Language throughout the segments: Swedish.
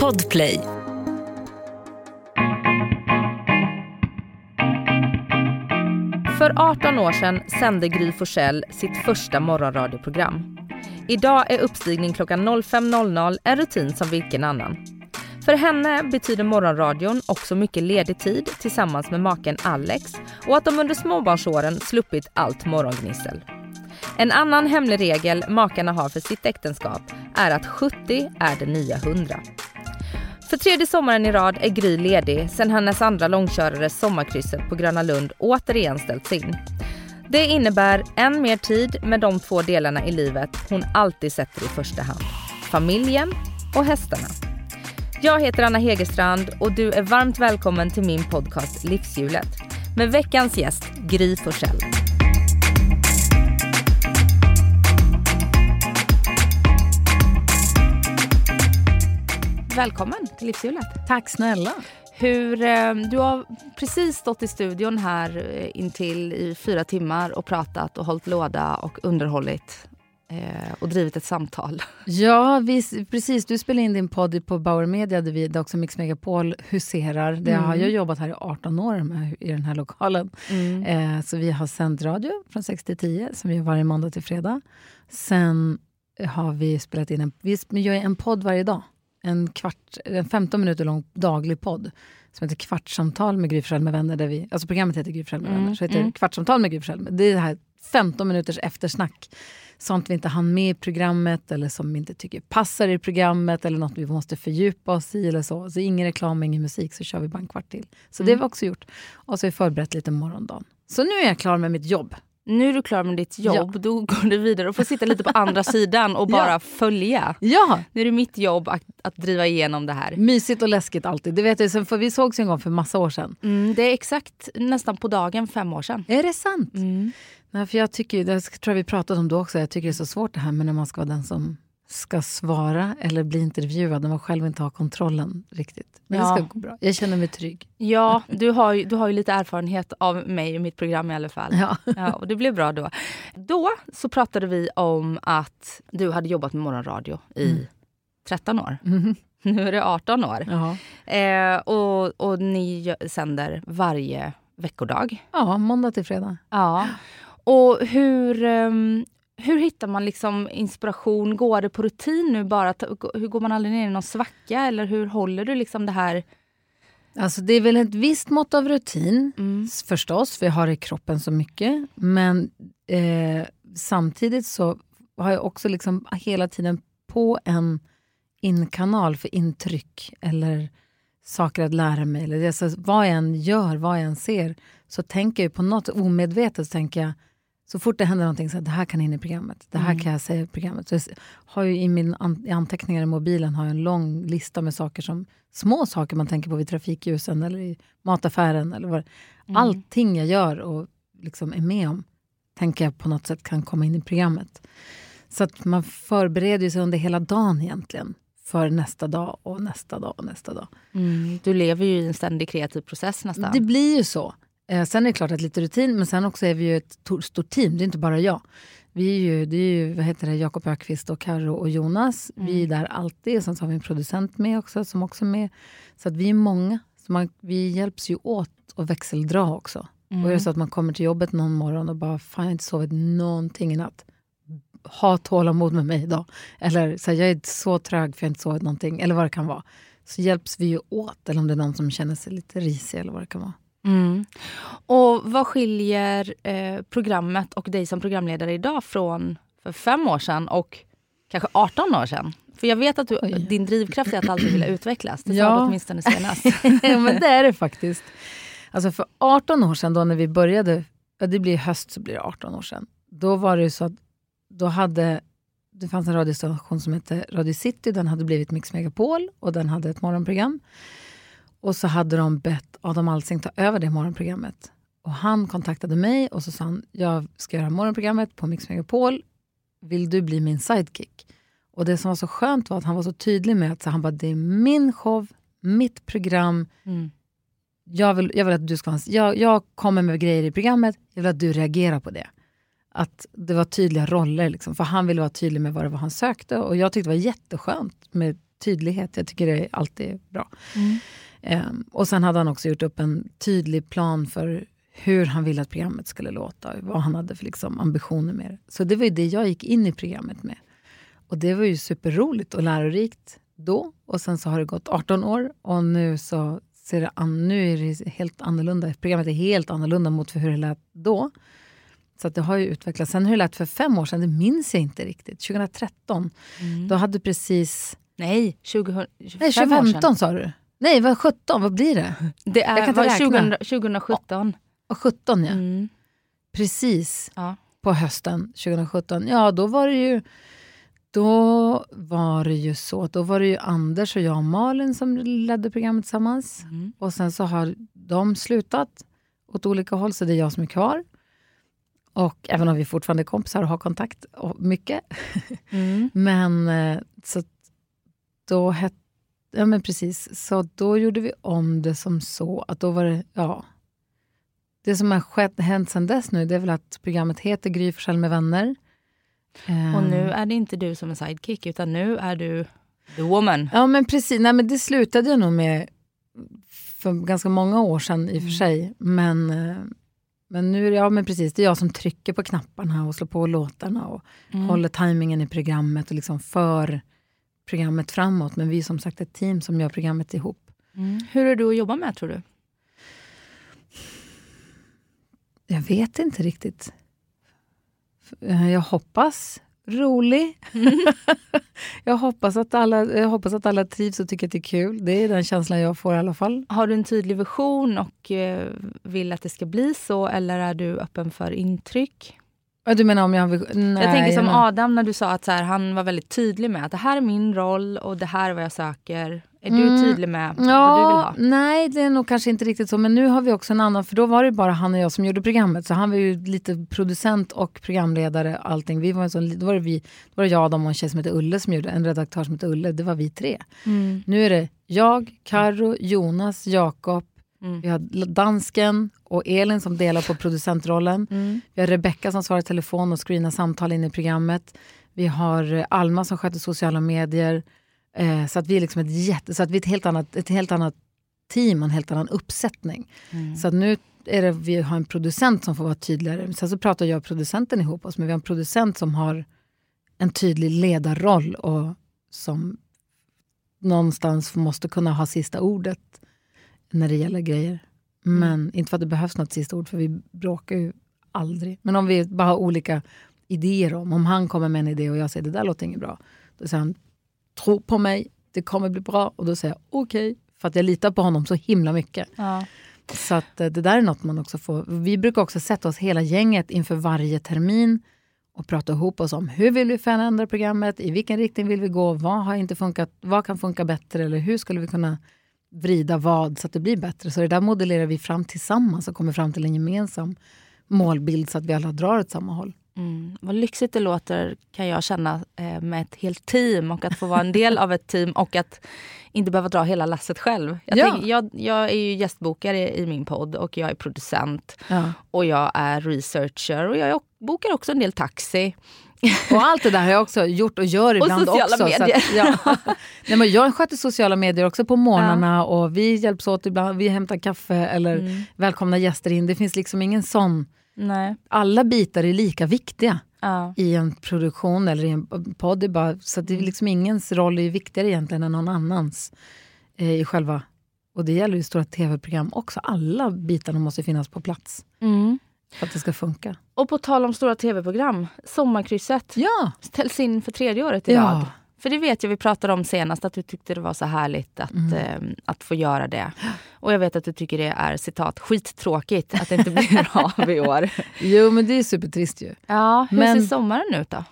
Podplay. För 18 år sedan sände Gry Forssell sitt första morgonradioprogram. Idag är uppstigning klockan 05.00 en rutin som vilken annan. För henne betyder morgonradion också mycket ledig tid tillsammans med maken Alex och att de under småbarnsåren sluppit allt morgongnissel. En annan hemlig regel makarna har för sitt äktenskap är att 70 är det nya 100. För tredje sommaren i rad är Gry ledig sen hennes andra långkörare Sommarkrysset på Gröna Lund återigen ställts in. Det innebär än mer tid med de två delarna i livet hon alltid sätter i första hand. Familjen och hästarna. Jag heter Anna Hegerstrand och du är varmt välkommen till min podcast Livshjulet med veckans gäst Gry Forssell. Välkommen till Livshjulet. Tack snälla. Hur, eh, du har precis stått i studion här eh, intill i fyra timmar och pratat och hållit låda och underhållit eh, och drivit ett samtal. Ja, vi, precis. Du spelar in din podd på Bauer Media där, vi, där också Mix Megapol huserar. Det mm. har jag jobbat här i 18 år med, i den här lokalen. Mm. Eh, så vi har sänt radio från 6 till 10 som vi gör varje måndag till fredag. Sen har vi spelat in en, vi gör en podd varje dag en, kvart, en 15 minuter lång daglig podd som heter Kvartssamtal med Gry med vänner. Där vi, alltså programmet heter Gry med vänner. Mm, så heter mm. Kvartssamtal med Gry Det är det här 15 minuters eftersnack. Sånt vi inte hann med i programmet eller som vi inte tycker passar i programmet eller något vi måste fördjupa oss i. eller Så Så ingen reklam, ingen musik, så kör vi bara en kvart till. Så mm. det har vi också gjort. Och så har vi förberett lite morgondagen. Så nu är jag klar med mitt jobb nu är du klar med ditt jobb, ja. då går du vidare och får sitta lite på andra sidan och bara ja. följa. Ja. Nu är det mitt jobb att, att driva igenom det här. Mysigt och läskigt alltid. Det vet jag, för vi sågs en gång för massa år sedan. Mm, det är exakt nästan på dagen fem år sedan. Är det sant? Mm. Nej, för jag tycker, det tror jag vi pratade om då också, jag tycker det är så svårt det här med när man ska vara den som ska svara eller bli intervjuad när man själv inte har kontrollen riktigt. Men ja. det ska gå bra. Jag känner mig trygg. Ja, du har, ju, du har ju lite erfarenhet av mig och mitt program i alla fall. Ja. ja. och det blev bra då. Då så pratade vi om att du hade jobbat med morgonradio i mm. 13 år. Mm. Nu är det 18 år. Eh, och, och ni sänder varje veckodag. Ja, måndag till fredag. Ja. Och hur, um, hur hittar man liksom inspiration? Går det på rutin nu bara? Hur går man aldrig ner i någon svacka? Eller hur håller du liksom det här? Alltså det är väl ett visst mått av rutin mm. förstås, för jag har i kroppen så mycket. Men eh, samtidigt så har jag också liksom hela tiden på en inkanal för intryck eller saker att lära mig. Eller alltså, vad jag än gör, vad jag än ser, så tänker jag på något omedvetet tänker jag så fort det händer någonting så att det här kan in i programmet. Det här mm. kan jag säga i programmet. Så jag har ju I min an anteckningar i mobilen har jag en lång lista med saker som små saker man tänker på vid trafikljusen eller i mataffären. Eller vad. Mm. Allting jag gör och liksom är med om tänker jag på något sätt kan komma in i programmet. Så att man förbereder sig under hela dagen egentligen för nästa dag och nästa dag och nästa dag. Mm. Du lever ju i en ständig kreativ process nästan. Det blir ju så. Eh, sen är det klart att lite rutin, men sen också är vi ju ett stort team. Det är inte bara jag. Vi är ju, det är ju vad heter det, Jakob Ökvist och Karo och Jonas. Mm. Vi är där alltid. Sen så har vi en producent med också som också är med. Så att vi är många. Så man, vi hjälps ju åt att växeldra också. Mm. Och är det så att man kommer till jobbet någon morgon och bara, fan jag har inte sovit någonting i natt. Ha tålamod med mig idag. Eller så här, jag är så trög för jag har inte sovit någonting. Eller vad det kan vara. Så hjälps vi ju åt. Eller om det är någon som känner sig lite risig eller vad det kan vara. Mm. Och vad skiljer eh, programmet och dig som programledare idag från för fem år sedan och kanske 18 år sedan? För jag vet att du, din drivkraft är att alltid vilja utvecklas. Det ja. sa du åtminstone senast. ja, men det är det faktiskt. Alltså för 18 år sedan, då när vi började, det blir höst så blir det 18 år sedan. Då var det så att då hade, det fanns en radiostation som hette Radio City, den hade blivit Mix Megapol och den hade ett morgonprogram. Och så hade de bett Adam Alsing ta över det morgonprogrammet. Och han kontaktade mig och så sa han, jag ska göra morgonprogrammet på Mix Megapol. Vill du bli min sidekick? Och det som var så skönt var att han var så tydlig med att så han bara, det är min show, mitt program. Mm. Jag, vill, jag vill att du ska jag, jag kommer med grejer i programmet, jag vill att du reagerar på det. Att det var tydliga roller, liksom, för han ville vara tydlig med vad det var han sökte. Och jag tyckte det var jätteskönt med tydlighet. Jag tycker det alltid är bra. Mm. Um, och sen hade han också gjort upp en tydlig plan för hur han ville att programmet skulle låta, vad han hade för liksom, ambitioner med det. Så det var ju det jag gick in i programmet med. Och det var ju superroligt och lärorikt då. Och sen så har det gått 18 år och nu så ser det an, nu är det helt annorlunda. Programmet är helt annorlunda mot hur det lät då. Så det har ju utvecklats. Sen hur det lät för fem år sedan, det minns jag inte riktigt. 2013, mm. då hade du precis... Nej, 20, 25 Nej 2015 sa du. Nej, vad 17, vad blir det? Det är, var 20, 2017. Och 17 ja. Mm. Precis ja. på hösten 2017. Ja, då var det ju då var det ju så då var det ju Anders och jag och Malin som ledde programmet tillsammans. Mm. Och sen så har de slutat åt olika håll, så det är jag som är kvar. Och även om vi fortfarande är kompisar och har kontakt och mycket. Mm. men eh, så då hette Ja men precis, så då gjorde vi om det som så att då var det, ja. Det som har skett, hänt sen dess nu, det är väl att programmet heter Gry Forssell med vänner. Och nu ehm. är det inte du som är sidekick, utan nu är du the woman. Ja men precis, nej men det slutade jag nog med för ganska många år sedan i och för mm. sig. Men, eh, men nu är det, ja men precis, det är jag som trycker på knapparna och slår på låtarna och mm. håller tajmingen i programmet och liksom för programmet framåt. Men vi är som sagt ett team som gör programmet ihop. Mm. Hur är du att jobba med tror du? Jag vet inte riktigt. Jag hoppas rolig. Mm. jag, hoppas att alla, jag hoppas att alla trivs och tycker att det är kul. Det är den känslan jag får i alla fall. Har du en tydlig vision och eh, vill att det ska bli så eller är du öppen för intryck? Du menar om jag Nej, Jag tänker som Adam när du sa att så här, han var väldigt tydlig med att det här är min roll och det här är vad jag söker. Är mm. du tydlig med ja, vad du vill ha? Nej, det är nog kanske inte riktigt så. Men nu har vi också en annan, för då var det bara han och jag som gjorde programmet. Så han var ju lite producent och programledare. allting. Vi var en sån, då, var det vi, då var det jag, Adam och en tjej som heter Ulle som gjorde en redaktör som heter Ulle. Det var vi tre. Mm. Nu är det jag, Karo, Jonas, Jakob, Mm. Vi har dansken och Elin som delar på producentrollen. Mm. Vi har Rebecka som svarar i telefon och screenar samtal in i programmet. Vi har Alma som sköter sociala medier. Eh, så att vi är liksom ett jätte, så att vi ett helt annat, ett helt annat team och en helt annan uppsättning. Mm. Så att nu är det, vi har en producent som får vara tydligare. Sen så pratar jag och producenten ihop oss, men vi har en producent som har en tydlig ledarroll och som någonstans måste kunna ha sista ordet när det gäller grejer. Mm. Men mm. inte för att det behövs något sista ord, för vi bråkar ju aldrig. Men om vi bara har olika idéer om, om han kommer med en idé och jag säger det där låter inget bra. Då säger han, tro på mig, det kommer bli bra. Och då säger jag okej, okay, för att jag litar på honom så himla mycket. Ja. Så att eh, det där är något man också får. Vi brukar också sätta oss hela gänget inför varje termin och prata ihop oss om hur vill vi förändra programmet, i vilken riktning vill vi gå, vad har inte funkat, vad kan funka bättre eller hur skulle vi kunna vrida vad så att det blir bättre. Så det där modellerar vi fram tillsammans och kommer fram till en gemensam målbild så att vi alla drar åt samma håll. Mm. Vad lyxigt det låter kan jag känna eh, med ett helt team och att få vara en del av ett team och att inte behöva dra hela lasset själv. Jag, ja. tänk, jag, jag är ju gästbokare i min podd och jag är producent ja. och jag är researcher och jag bokar också en del taxi. Och allt det där har jag också gjort och gör ibland och sociala också. Medier. Att, ja. Nej, men jag sköter sociala medier också på morgnarna ja. och vi hjälps åt ibland. Vi hämtar kaffe eller mm. välkomnar gäster in. Det finns liksom ingen sån... Nej. Alla bitar är lika viktiga ja. i en produktion eller i en podd. Det bara, så det är mm. liksom ingens roll är viktigare egentligen än någon annans eh, i själva... Och det gäller ju stora tv-program också. Alla bitarna måste finnas på plats. Mm. För att det ska funka. Och på tal om stora tv-program, Sommarkrysset ja. ställs in för tredje året i rad. För det vet jag vi pratade om senast, att du tyckte det var så härligt att, mm. eh, att få göra det. Och jag vet att du tycker det är citat skittråkigt att det inte blir av i år. Jo men det är supertrist ju. Ja, hur men... ser sommaren ut då?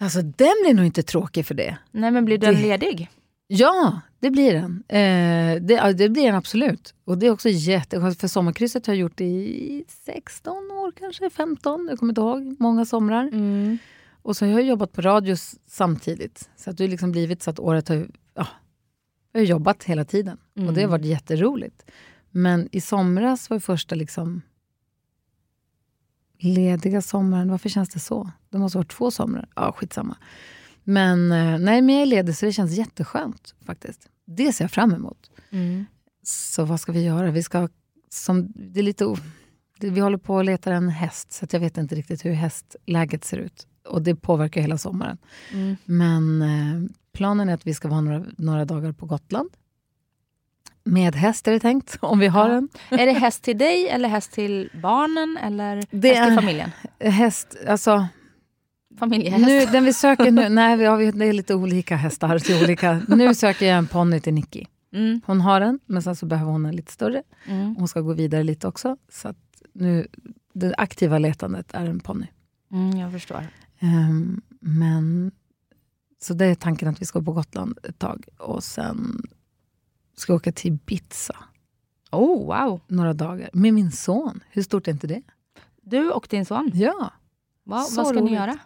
Alltså den blir nog inte tråkig för det. Nej men blir den det... ledig? Ja, det blir den. Eh, det, det, blir den absolut. Och det är också jätteskönt, för sommarkrysset har jag gjort i 16 år kanske, 15, jag kommer inte ihåg, många somrar. Mm. Och så har jag jobbat på radio samtidigt. Så att det har liksom blivit så att året har, ja, jag har jobbat hela tiden. Mm. Och det har mm. varit jätteroligt. Men i somras var första liksom lediga sommaren. Varför känns det så? Det måste ha varit två somrar. Ja, skitsamma. Men, eh, nej, men jag är ledig så det känns jätteskönt faktiskt. Det ser jag fram emot. Mm. Så vad ska vi göra? Vi, ska, som, det är lite, vi håller på att leta en häst, så att jag vet inte riktigt hur hästläget ser ut. Och det påverkar hela sommaren. Mm. Men eh, planen är att vi ska vara några, några dagar på Gotland. Med häst är det tänkt, om vi har Ja. en. Är det häst till dig eller häst till barnen eller Det häst till familjen? Häst, alltså... Familjehäst? Nu, den vi söker nu, nej vi har, det är lite olika hästar till olika. Nu söker jag en ponny till Nicky. Mm. Hon har en, men sen så behöver hon en lite större. Mm. Hon ska gå vidare lite också. Så att nu, det aktiva letandet är en ponny. Mm, jag förstår. Ehm, men, så det är tanken att vi ska på Gotland ett tag. Och sen ska jag åka till Ibiza Oh, wow. några dagar. Med min son. Hur stort är inte det? Du och din son. Ja. Wow, vad ska ni roligt. göra?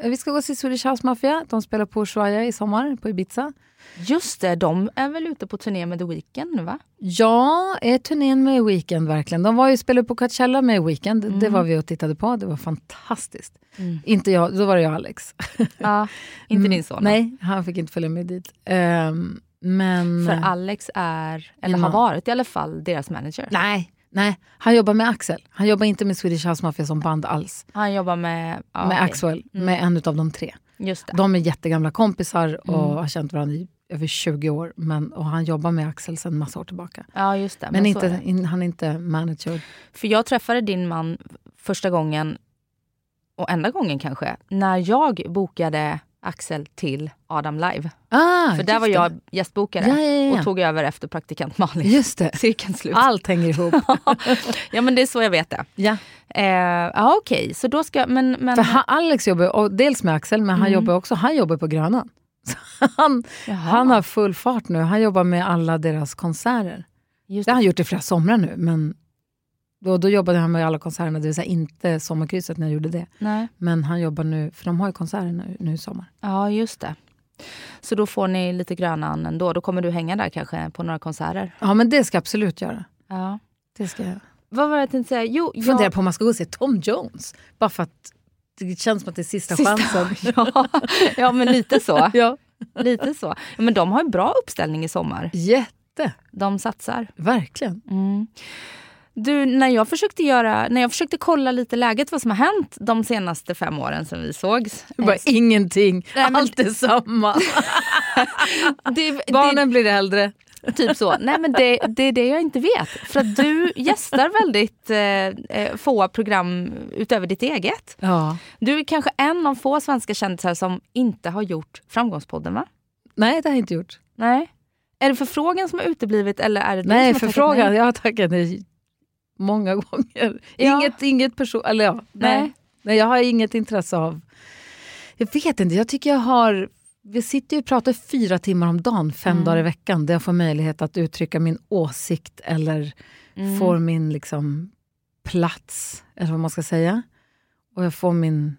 Eh, Vi ska gå se Swedish House Mafia. De spelar på Ushuaia i sommar, på Ibiza. Just det, de är väl ute på turné med The Weeknd nu va? Ja, är turnén med Weekend verkligen? De var ju spelade på Coachella med Weekend. Det Mm. var vi och tittade på. Det var fantastiskt. Mm. Inte jag, då var det jag och Alex. Ja, inte din son. Nej, han fick inte följa med dit. Ehm, men... För Alex är, eller har varit i alla fall, deras manager. Nej, nej, han jobbar med Axel. Han jobbar inte med Swedish House Mafia som band alls. Han jobbar med... Ja, med okej. Axel, Mm. med en av de tre. Just det. De är jättegamla kompisar och Mm. har känt varandra i över 20 år. Men, och han jobbar med Axel sedan massa år tillbaka. Ja, just det. Men, så inte, in, han är inte manager. För jag träffade din man första gången, och enda gången kanske, när jag bokade Axel till Adam Live. Ah, För där var jag gästbokare Ja, ja, ja. och tog över efter praktikant Malin. Just det. Cirkeln slut. Allt hänger ihop. ja men det är så jag vet det. ja. Eh, okej, så då ska men, men För han, Alex jobbar och dels med Axel, men han Mm. jobbar också han jobbar på Grönan. Så han, Jaha, han har full fart nu. Han jobbar med alla deras konserter. just Det har det. han gjort i flera somrar nu. Men då, då jobbade han med alla konserterna, det vill säga inte Sommarkrysset när jag gjorde det. Nej. Men han jobbar nu, för de har ju konserter nu, nu i sommar. Ja just det. Så då får ni lite Grönan ändå. Då kommer du hänga där kanske på några konserter. Ja, men det ska jag absolut göra. Ja. Det ska jag. Vad var det jag tänkte säga? Jo, Jag funderar på om man ska gå och se Tom Jones. Bara för att det känns som att det är sista, Sista- chansen. ja, ja men lite så. Ja. Lite så. Ja, men de har en bra uppställning i sommar. Jätte, De satsar. verkligen. Mm. Du, när jag försökte göra, när jag försökte kolla lite läget vad som har hänt de senaste fem åren sedan vi sågs. Det är bara ingenting, Nej, men- allt är samma. det, Barnen blir äldre. det, typ så. Nej men det, det är det jag inte vet. För att du gästar väldigt eh, eh, få program utöver ditt eget. Ja. Du är kanske en av få svenska kändisar som inte har gjort Framgångspodden va? Nej, det har jag inte gjort. Nej. Är det förfrågan som har uteblivit eller är det du Nej, som har förfrågan. nej? Jag har tackat nej många gånger. Ja. Inget, inget person... Eller ja, nej. Nej. nej. jag har inget intresse av... Jag vet inte, jag tycker jag har... Vi sitter ju och pratar fyra timmar om dagen, fem Mm. dagar i veckan, där jag får möjlighet att uttrycka min åsikt eller Mm. får min liksom, plats, eller vad man ska säga. Och jag får min...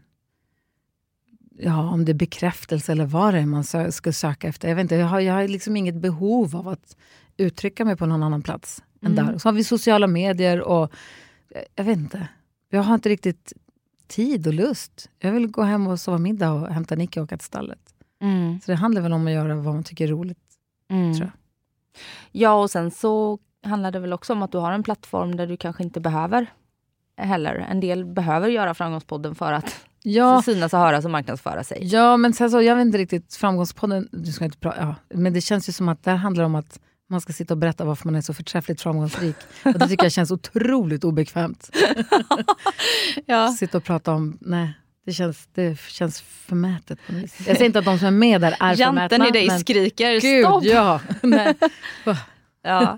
Ja, om det är bekräftelse eller vad det är man sö- ska söka efter. Jag, vet inte, jag, har, jag har liksom inget behov av att uttrycka mig på någon annan plats än Mm. där. Så har vi sociala medier och jag- jag vet inte. Jag har inte riktigt tid och lust. Jag vill gå hem och sova middag och hämta Nicky och åka till stallet. Mm. Så det handlar väl om att göra vad man tycker är roligt. Mm. tror jag. Ja, och sen så handlar det väl också om att du har en plattform där du kanske inte behöver heller. En del behöver göra Framgångspodden för att Ja, synas och höras och marknadsföra sig. ja men sen så, jag vet inte riktigt, framgångspodden, du ska inte pra- ja, men det känns ju som att det här handlar om att man ska sitta och berätta varför man är så förträffligt framgångsrik. Och det tycker jag känns otroligt obekvämt. Ja. Sitta och prata om, nej. Det känns, det känns förmätet på. Jag säger inte att de som är med där är förmätna. Janten i dig men skriker Gud, stopp! ja. Nej. Ja.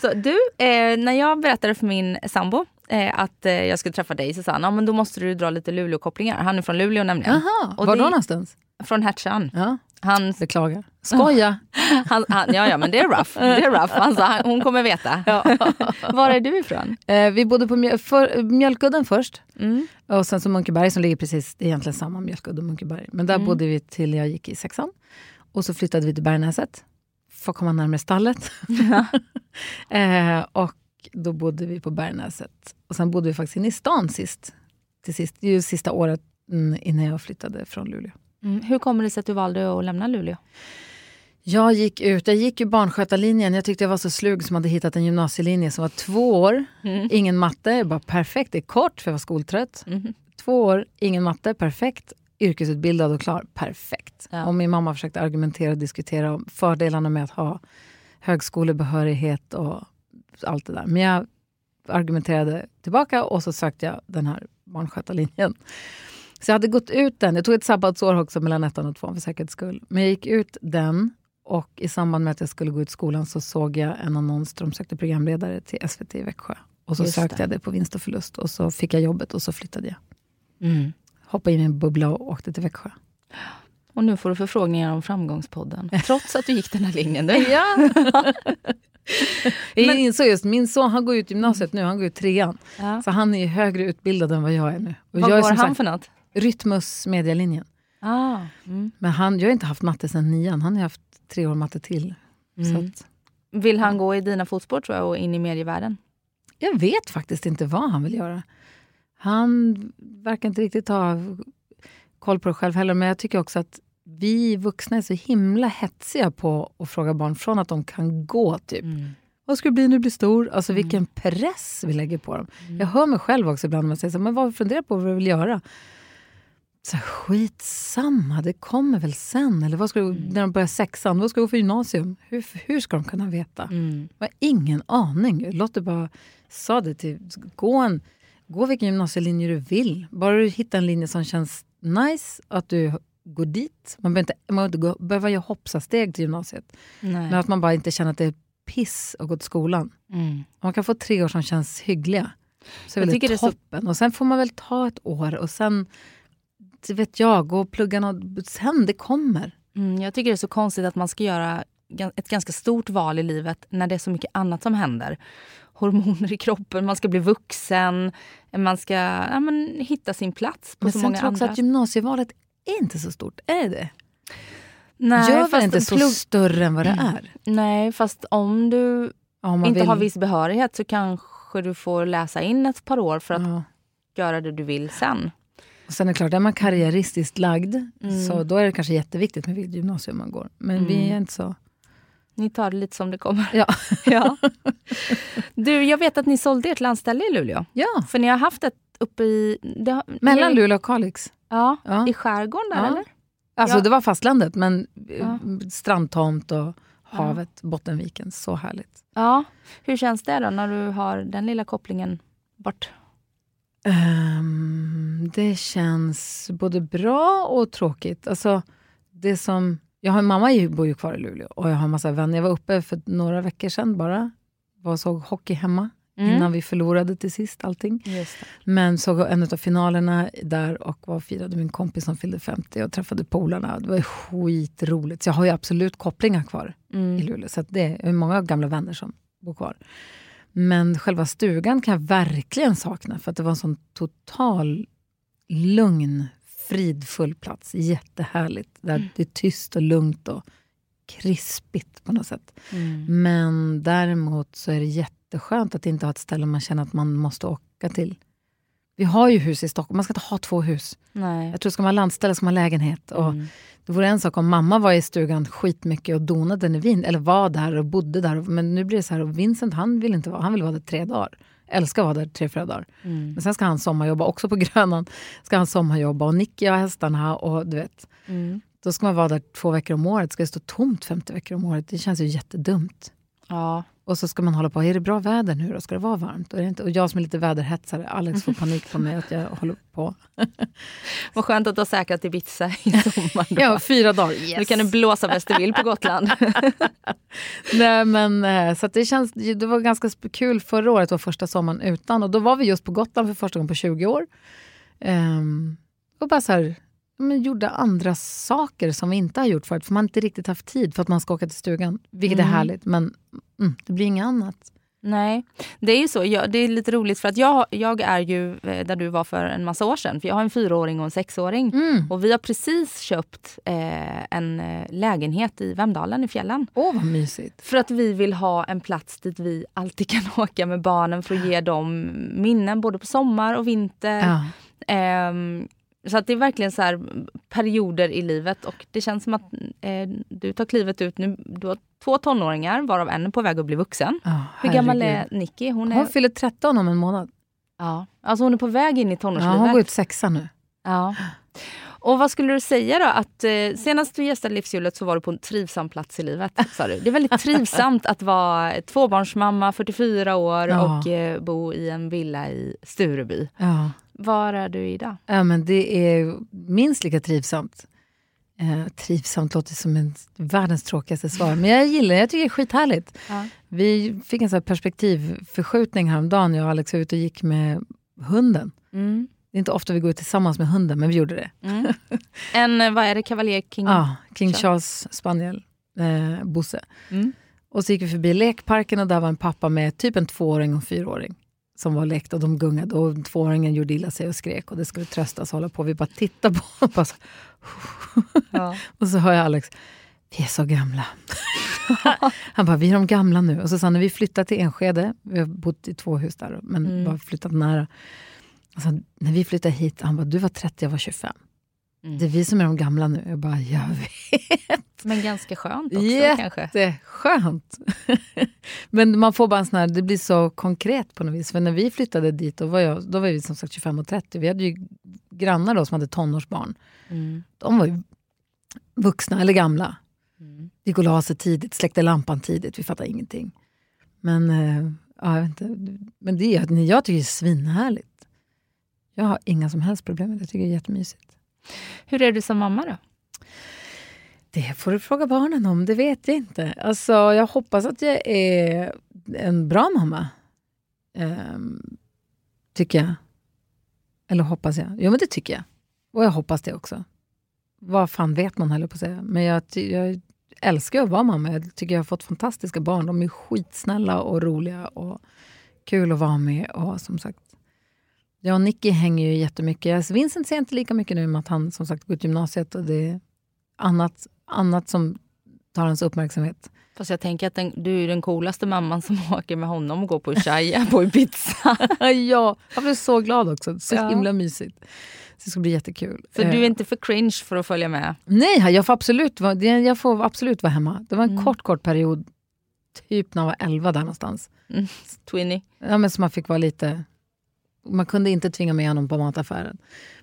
Sa, du, eh, när jag berättade för min sambo eh, att eh, jag skulle träffa dig så sa han, ja, men då måste du dra lite Luleå-kopplingar. Han är från Luleå nämligen. Och var det- då någonstans? Från Hertsön. Ja, Han, beklagar. Skoja. han, han, ja, ja, men det är rough. Det är rough. Han sa, hon kommer veta. Var är du ifrån? Eh, vi bodde på mjöl, för, Mjölkudden först. Mm. Och sen så Munkeberg som ligger precis, egentligen samma Mjölkudde och Munkeberg. Men där Mm. bodde vi till jag gick i sexan. Och så flyttade vi till Bergnäset. För att komma närmare stallet. eh, och då bodde vi på Bergnäset. Och sen bodde vi faktiskt inne i stan sist. Till sist, det är ju sista året mm, innan jag flyttade från Luleå. Mm. Hur kommer det sig att du valde att lämna Luleå? Jag gick ut, jag gick ju barnskötarlinjen. Jag tyckte jag var så slug som hade hittat en gymnasielinje som var två år. Mm. Ingen matte, jag bara perfekt. Det är kort för jag var skoltrött. Mm. Två år, ingen matte, perfekt. Yrkesutbildad och klar, perfekt. Ja. Och min mamma försökte argumentera och diskutera om fördelarna med att ha högskolebehörighet och allt det där. Men jag argumenterade tillbaka och så sökte jag den här barnskötarlinjen. Så jag hade gått ut den. Jag tog ett sabbatsår också mellan ettan och tvåan för säkerhets skull. Men jag gick ut den och i samband med att jag skulle gå ut skolan så såg jag en annons där de sökte programledare till SVT i Växjö. Och så Just sökte det. jag det på vinst och förlust och så fick jag jobbet och så flyttade jag. Mm. Hoppade in i en bubbla och åkte till Växjö. Och nu får du förfrågningar om Framgångspodden, trots att du gick den här linjen. ja. jag insåg just, min son han går ut gymnasiet nu, han går ut trean. Ja. Så han är högre utbildad än vad jag är nu. Och vad går han sagt, för något? Rytmus medialinjen. Ah, mm. Men han, jag har inte haft matte sedan nian, han har haft tre år matte till. Mm. Att, vill han gå i dina fotspår tror jag och in i medievärlden? Jag vet faktiskt inte vad han vill göra. Han verkar inte riktigt ha koll på det själv heller, men jag tycker också att vi vuxna är så himla hetsiga på att fråga barn från att de kan gå. typ. Mm. Vad ska du bli när du blir stor? Alltså mm. vilken press vi lägger på dem. Mm. Jag hör mig själv också ibland när man säger så, men vad funderar på vad du vill göra. Så här, skitsamma, det kommer väl sen. Eller vad ska du, mm. när de börjar sexan, vad ska du gå för gymnasium? Hur, hur ska de kunna veta? Mm. Jag har ingen aning. Lotte bara sa det till, gå, en, gå vilken gymnasielinje du vill. Bara du hittar en linje som känns nice, att du går dit. Man behöver inte, man behöver inte behöva göra hoppsasteg till gymnasiet. Nej. Men att man bara inte känner att det är piss att gå till skolan. Mm. Man kan få tre år som känns hyggliga. Så är jag det toppen. Så... Och sen får man väl ta ett år och sen vet jag, gå och plugga något. Sen, det kommer. Mm, jag tycker det är så konstigt att man ska göra ett ganska stort val i livet när det är så mycket annat som händer. Hormoner i kroppen, man ska bli vuxen, man ska ja, men, hitta sin plats på men så många andra. Men sen tror jag att gymnasievalet är inte så stort, är det Nej, Gör väl inte så plugg... större än vad det är? Nej, fast om du om inte vill... har viss behörighet så kanske du får läsa in ett par år för att ja. göra det du vill sen. Och sen är det klart, är man karriäristiskt lagd mm. så då är det kanske jätteviktigt med vilket gymnasium man går. Men mm. vi är inte så... Ni tar det lite som det kommer. Ja. ja. Du, jag vet att ni sålde ert landställe i Luleå. Ja. För ni har haft ett uppe i... Det, Mellan Luleå och Kalix. Ja, ja. i skärgården där ja. eller? Alltså ja. det var fastlandet, men ja. strandtomt och havet. Bottenviken. Så härligt. Ja. Hur känns det då när du har den lilla kopplingen bort? Um, det känns både bra och tråkigt. Alltså, det som, jag har, mamma bor ju kvar i Luleå och jag har massa vänner. Jag var uppe för några veckor sedan bara. Var och såg hockey hemma mm. innan vi förlorade till sist allting. Men såg en av finalerna där och var firade min kompis som fyllde 50 och träffade polarna. Det var skitroligt. Så jag har ju absolut kopplingar kvar mm. i Luleå. Så det är många gamla vänner som bor kvar. Men själva stugan kan jag verkligen sakna för att det var en sån total lugn, fridfull plats. Jättehärligt. Där mm. det är tyst och lugnt och krispigt på något sätt. Mm. Men däremot så är det jätteskönt att inte ha ett ställe man känner att man måste åka till. Vi har ju hus i Stockholm, man ska inte ha två hus. Nej. Jag tror ska man ha landställe ska man ha lägenhet. Och mm. Det vore en sak om mamma var i stugan skitmycket och donade när vi, eller var där och bodde där. Men nu blir det så här, och Vincent han vill inte vara, han vill vara där tre dagar. Älskar att vara där tre, fyra dagar. Mm. Men sen ska han sommarjobba också på Grönan. Ska han sommarjobba och Nicky har hästarna och du vet. Mm. Då ska man vara där två veckor om året. Ska det stå tomt 50 veckor om året? Det känns ju jättedumt. Ja. Och så ska man hålla på, är det bra väder nu då? Ska det vara varmt? Och, inte, och jag som är lite väderhetsare, Alex får panik på mig att jag håller på. Vad skönt att du har säkrat Ibiza i sommar. Då. ja, fyra dagar. Yes. Nu kan du blåsa bäst du vill på Gotland. Nej, men, eh, så det, känns, det var ganska kul förra året, var första sommaren utan. Och då var vi just på Gotland för första gången på 20 år. Um, och bara så här, men, gjorde andra saker som vi inte har gjort förut. För man har inte riktigt haft tid för att man ska åka till stugan. Vilket mm. är härligt, men mm, det blir inget annat. Nej, det är ju så. Jag, det är lite roligt för att jag, jag är ju eh, där du var för en massa år sedan. För jag har en fyraåring och en sexåring. Mm. Och vi har precis köpt eh, en eh, lägenhet i Vemdalen i fjällen. Åh, oh, vad mysigt. För att vi vill ha en plats dit vi alltid kan åka med barnen för att ge dem minnen både på sommar och vinter. Ja. Um, Så att det är verkligen så här perioder i livet och det känns som att eh, du tar klivet ut nu. Du har två tonåringar varav en är på väg att bli vuxen. Oh, Hur gammal är Nicky? Hon, är... hon fyller 13 om en månad. Ja, alltså hon är på väg in i tonårslivet. Ja, hon går ut sexa nu. Ja. Och vad skulle du säga då? Att, eh, senast du gästade Livshjulet så var du på en trivsam plats i livet. Sa du. Det är väldigt trivsamt att vara tvåbarnsmamma, 44 år ja. och eh, bo i en villa i Stureby. Ja. Var är du idag? Ja, men det är minst lika trivsamt. Eh, trivsamt låter som en, världens tråkigaste svar, men jag gillar det. Jag tycker det är skithärligt. Ja. Vi fick en sån perspektivförskjutning häromdagen. Jag och Alex var ute och gick med hunden. Mm. Det är inte ofta vi går ut tillsammans med hunden, men vi gjorde det. Mm. En, eh, vad är det, kavaljer King? Ja, King Charles spaniel, eh, Bosse. Mm. Och så gick vi förbi lekparken och där var en pappa med typ en tvååring och en fyraåring som var läkt och de gungade och tvååringen gjorde illa sig och skrek och det skulle tröstas och hålla på. Vi bara tittade på och bara så, ja. Och så hör jag Alex, vi är så gamla. Han bara, vi är de gamla nu. Och så sa när vi flyttade till Enskede, vi har bott i två hus där men mm. bara flyttat nära. Alltså, när vi flyttade hit, han bara, du var 30, jag var 25. Mm. Det är vi som är de gamla nu. Jag bara, jag vet. Men ganska skönt också Jätteskönt. Men man får bara en sån här, det blir så konkret på något vis. För när vi flyttade dit, då var, jag, då var vi som sagt 25 och 30. Vi hade ju grannar då som hade tonårsbarn. Mm. De var ju vuxna eller gamla. Mm. Gick och la sig tidigt, släckte lampan tidigt. Vi fattade ingenting. Men, äh, ja, jag vet inte. Men det, jag tycker det är svinhärligt. Jag har inga som helst problem med det. Jag tycker det är jättemysigt. Hur är du som mamma då? Det får du fråga barnen om, det vet jag inte. Alltså, jag hoppas att jag är en bra mamma. Ehm, tycker jag. Eller hoppas jag. Jo, men det tycker jag. Och jag hoppas det också. Vad fan vet man, heller på att säga. Men jag, jag älskar att vara mamma. Jag tycker jag har fått fantastiska barn. De är skitsnälla och roliga och kul att vara med. Och som sagt, jag och Nicky hänger ju jättemycket. Vincent ser inte lika mycket nu med att han som sagt går ut gymnasiet och det är annat, annat som tar hans uppmärksamhet. Fast jag tänker att den, du är den coolaste mamman som åker med honom och går på Shaya på Ibiza. ja, jag blev så glad också. Så ja. himla mysigt. Så det ska bli jättekul. För du är eh. inte för cringe för att följa med? Nej, jag får absolut, jag får absolut vara hemma. Det var en mm. kort, kort period. Typ när jag var 11 där någonstans. Mm. Twinny. Ja, men så man fick vara lite man kunde inte tvinga med honom på mataffären.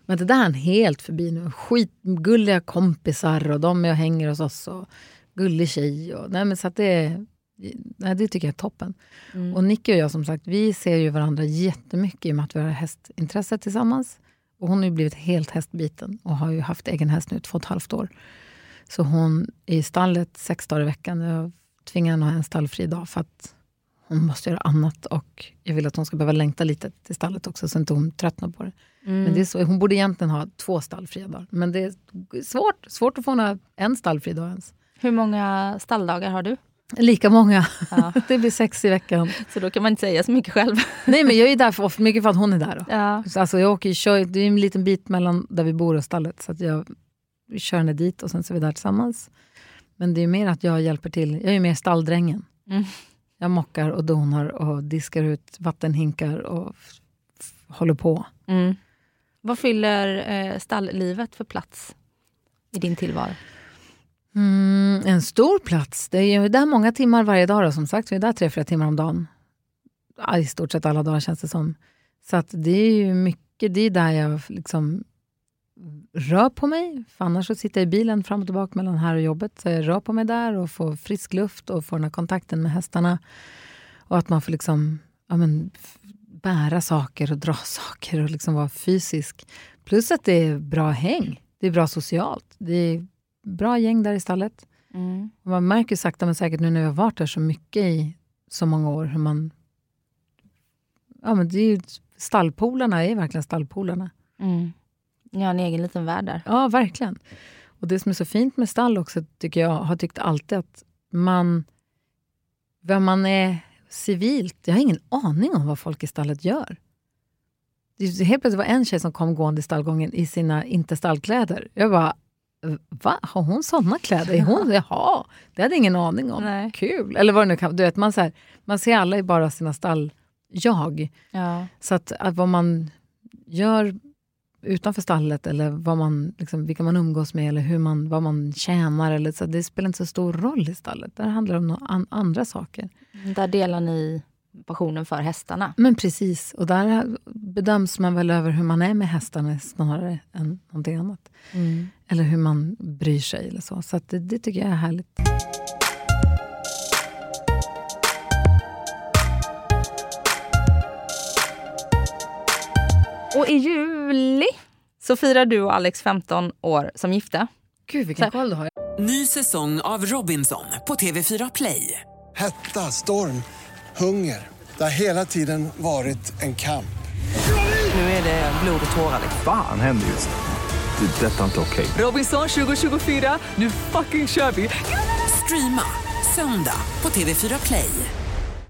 Men det där är han helt förbi nu. Skitgulliga kompisar och de är och hänger hos oss. Och gullig tjej. Och, nej, men så det, nej, det tycker jag är toppen. Mm. Och Nicky och jag som sagt, vi ser ju varandra jättemycket i och med att vi har hästintresse tillsammans. Och hon har ju blivit helt hästbiten och har ju haft egen häst nu två och ett halvt år. Så hon är i stallet sex dagar i veckan. Jag tvingar henne att ha en stallfri dag för att hon måste göra annat och jag vill att hon ska behöva längta lite till stallet också så inte hon tröttnar på det. Mm. Men det är så, hon borde egentligen ha två stallfria dagar. Men det är svårt, svårt att få en, en stallfri dag ens. Hur många stalldagar har du? Lika många. Ja. det blir sex i veckan. Så då kan man inte säga så mycket själv. Nej men jag är där för, mycket för att hon är där. Ja. alltså, jag åker, kör, det är en liten bit mellan där vi bor och stallet. Så jag kör henne dit och sen så är vi där tillsammans. Men det är mer att jag hjälper till. Jag är mer stalldrängen. Mm. Jag mockar och donar och diskar ut vattenhinkar och håller på. Mm. Vad fyller eh, stalllivet för plats i din tillvaro? Mm, en stor plats. Det är där många timmar varje dag. Då, som sagt, vi är där tre, fyra timmar om dagen. I stort sett alla dagar känns det som. Så att det är ju mycket, det är där jag liksom rör på mig. För annars så sitter jag i bilen fram och tillbaka mellan här och jobbet. Så jag rör på mig där och får frisk luft och får den här kontakten med hästarna. Och att man får liksom, ja, men, bära saker och dra saker och liksom vara fysisk. Plus att det är bra häng. Det är bra socialt. Det är bra gäng där i stallet. Mm. Man märker sakta men säkert nu när jag har varit där så mycket i så många år hur man... Ja, men det är ju, stallpolarna är verkligen stallpolarna. Mm. Har en egen liten värld där. Ja, verkligen. Och det som är så fint med stall också, tycker jag, har tyckt alltid att man... Vem man är civilt, jag har ingen aning om vad folk i stallet gör. Det helt plötsligt var en tjej som kom gående i stallgången i sina inte stallkläder. Jag bara, va? Har hon såna kläder? Är hon, jaha, det hade jag ingen aning om. Nej. Kul! Eller vad det nu kan du vet, man, så här, man ser alla i bara sina stall-jag. Ja. Så att, att vad man gör utanför stallet eller vad man, liksom, vilka man umgås med eller hur man, vad man tjänar. Eller så, det spelar inte så stor roll i stallet. Där handlar det om an, andra saker. Där delar ni passionen för hästarna. Men precis, och där bedöms man väl över hur man är med hästarna snarare än någonting annat. Mm. Eller hur man bryr sig eller så. Så det, det tycker jag är härligt. Och i juli så firar du och Alex 15 år som gifta. Gud vilken koll du har. Ny säsong av Robinson på TV4 Play. Hetta, storm, hunger. Det har hela tiden varit en kamp. Nu är det blod och tårar. Fan händer just det. det detta är inte okej. Okay. Robinson 2024, nu fucking kör vi. Streama söndag på TV4 Play.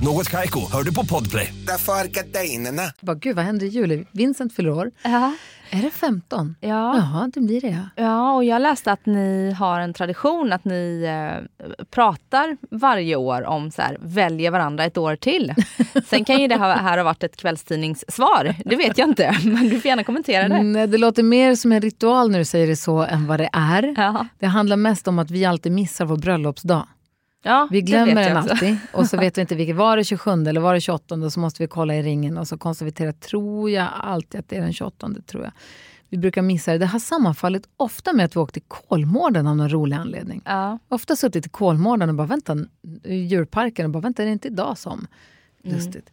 Något kajko, hör du på podplay. Därför är gardinerna. Gud, vad händer i juli? Vincent fyller år. Ja. Är det 15? Ja. Jaha, det blir det ja. Ja, och jag läste att ni har en tradition att ni eh, pratar varje år om så här, väljer varandra ett år till. Sen kan ju det här ha varit ett kvällstidningssvar, det vet jag inte. Men du får gärna kommentera det. Nej, det låter mer som en ritual när du säger det så än vad det är. Ja. Det handlar mest om att vi alltid missar vår bröllopsdag. Ja, vi glömmer den alltid och så vet vi inte vilket. Var det 27 eller var det 28 och så måste vi kolla i ringen och så konstaterar tror jag alltid att det är den 28 tror jag. Vi brukar missa det. Det har sammanfallit ofta med att vi åkte till Kolmården av någon rolig anledning. Ja. Ofta suttit i Kolmården och bara vänta, i djurparken och bara vänta, är det inte idag som? Lustigt.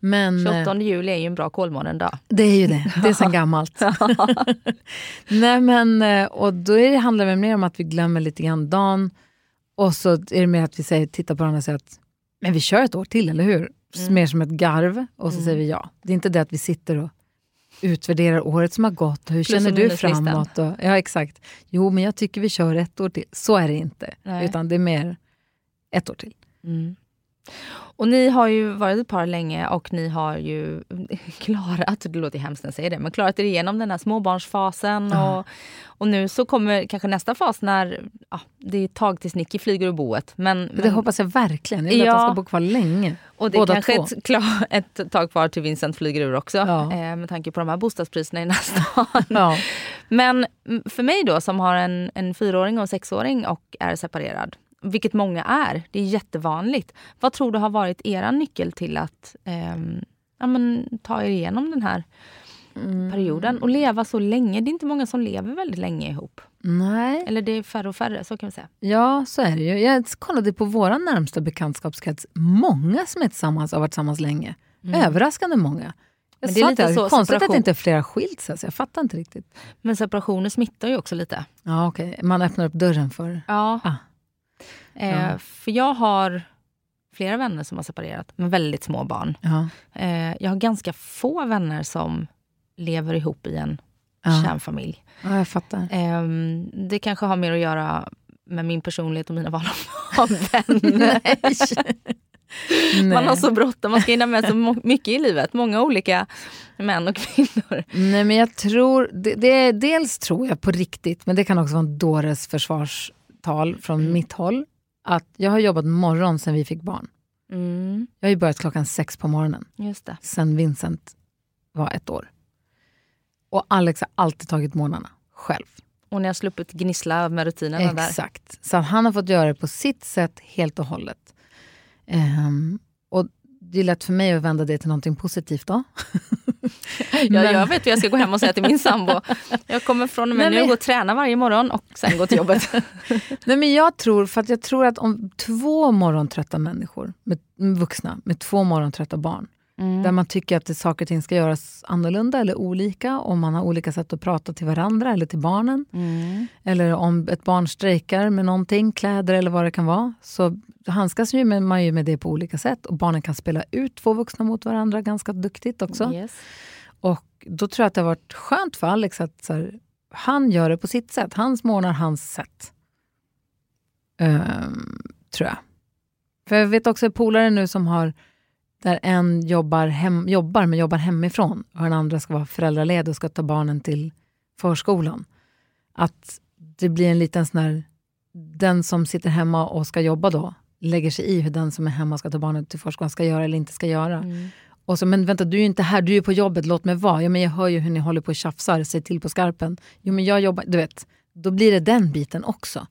Men, 28 juli är ju en bra Kolmården-dag. Det är ju det. Det är sedan gammalt. Nej, men, eh, och då är det, handlar det mer om att vi glömmer lite grann dagen och så är det mer att vi säger, tittar på varandra och säger att men vi kör ett år till, eller hur? Mm. Mer som ett garv. Och så mm. säger vi ja. Det är inte det att vi sitter och utvärderar året som har gått. Hur känner du framåt? Och, ja, exakt. Jo, men jag tycker vi kör ett år till. Så är det inte. Nej. Utan det är mer ett år till. Mm. Och ni har ju varit ett par länge och ni har ju klarat, det låter hemskt när jag säger det, men klarat er igenom den här småbarnsfasen. Och, och nu så kommer kanske nästa fas när ja, det är ett tag tills Nicky flyger ur boet. Men, men, det hoppas jag verkligen. Jag vill ja, att han ska bo kvar länge. Och det är kanske två. ett, klar, ett tag kvar till Vincent flyger ur också. Ja. Eh, med tanke på de här bostadspriserna i nästan. Ja. Men för mig då som har en, en fyraåring och en sexåring och är separerad vilket många är. Det är jättevanligt. Vad tror du har varit er nyckel till att eh, ja, men, ta er igenom den här mm. perioden och leva så länge? Det är inte många som lever väldigt länge ihop. Nej. Eller det är färre och färre, så kan vi säga. Ja, så är det ju. Jag kollade på vår närmsta bekantskapskrets. Många som är tillsammans har varit tillsammans länge. Mm. Överraskande många. Jag Men det är lite så, konstigt separation. att inte flera skilt sig. Jag fattar inte riktigt. Men separationer smittar ju också lite. Ja, okej. Okay. Man öppnar upp dörren för... Ja. Ah. Eh, För jag har flera vänner som har separerat med väldigt små barn. Ja. Eh, jag har ganska få vänner som lever ihop i en ja. kärnfamilj. Ja, jag fattar. Eh, det kanske har mer att göra med min personlighet och mina val av vänner. man har så bråttom, man ska hinna med så mycket i livet. Många olika män och kvinnor. Nej men jag tror, det, det dels tror jag på riktigt, men det kan också vara en dåres försvarstal från mm. mitt håll att jag har jobbat morgon sen vi fick barn. Mm. Jag har ju börjat klockan sex på morgonen. Just det. Sen Vincent var ett år. Och Alex har alltid tagit morgnarna själv. Och ni har sluppit gnissla med rutinerna där. Exakt. Så han har fått göra det på sitt sätt helt och hållet. Um, och det är lätt för mig att vända det till någonting positivt då. ja, jag vet vad jag ska gå hem och säga till min sambo. Jag kommer från och med nu gå och träna varje morgon och sen gå till jobbet. Nej, men jag tror, för att jag tror att om två morgontrötta människor, med, vuxna, med två morgontrötta barn, Mm. Där man tycker att det, saker och ting ska göras annorlunda eller olika. Om man har olika sätt att prata till varandra eller till barnen. Mm. Eller om ett barn strejkar med någonting, kläder eller vad det kan vara. Så handskas ju med, man ju med det på olika sätt. Och barnen kan spela ut två vuxna mot varandra ganska duktigt också. Yes. Och då tror jag att det har varit skönt för Alex att här, han gör det på sitt sätt. Hans morgnar, hans sätt. Ehm, tror jag. För jag vet också polare nu som har där en jobbar, hem, jobbar men jobbar hemifrån och den andra ska vara föräldraledig och ska ta barnen till förskolan. Att det blir en liten sån här, den som sitter hemma och ska jobba då lägger sig i hur den som är hemma och ska ta barnen till förskolan ska göra eller inte ska göra. Och så, men vänta, du är ju inte här, du är på jobbet, låt mig vara. Ja, men jag hör ju hur ni håller på och tjafsar, säg till på skarpen. Jo, men jag jobbar, du vet. Då blir det den biten också.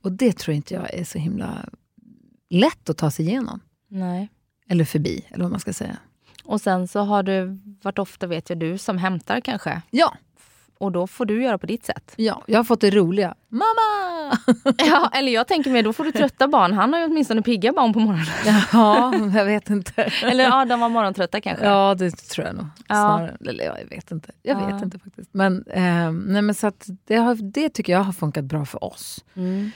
Och det tror inte jag är så himla lätt att ta sig igenom. Nej. Eller förbi, eller vad man ska säga. Och sen så har du varit ofta, vet jag, du som hämtar kanske. Ja, Och då får du göra på ditt sätt. ja jag har fått det roliga. Mamma! Ja, eller jag tänker mig, då får du trötta barn. Han har ju åtminstone pigga barn på morgonen. ja, jag vet inte. Eller ja, de var morgontrötta kanske. Ja, det tror jag nog. Ja. Snarare. Eller ja, jag vet inte. Jag Ja. vet inte faktiskt. Men, eh, nej, men så det, har, det tycker jag har funkat bra för oss. Mm.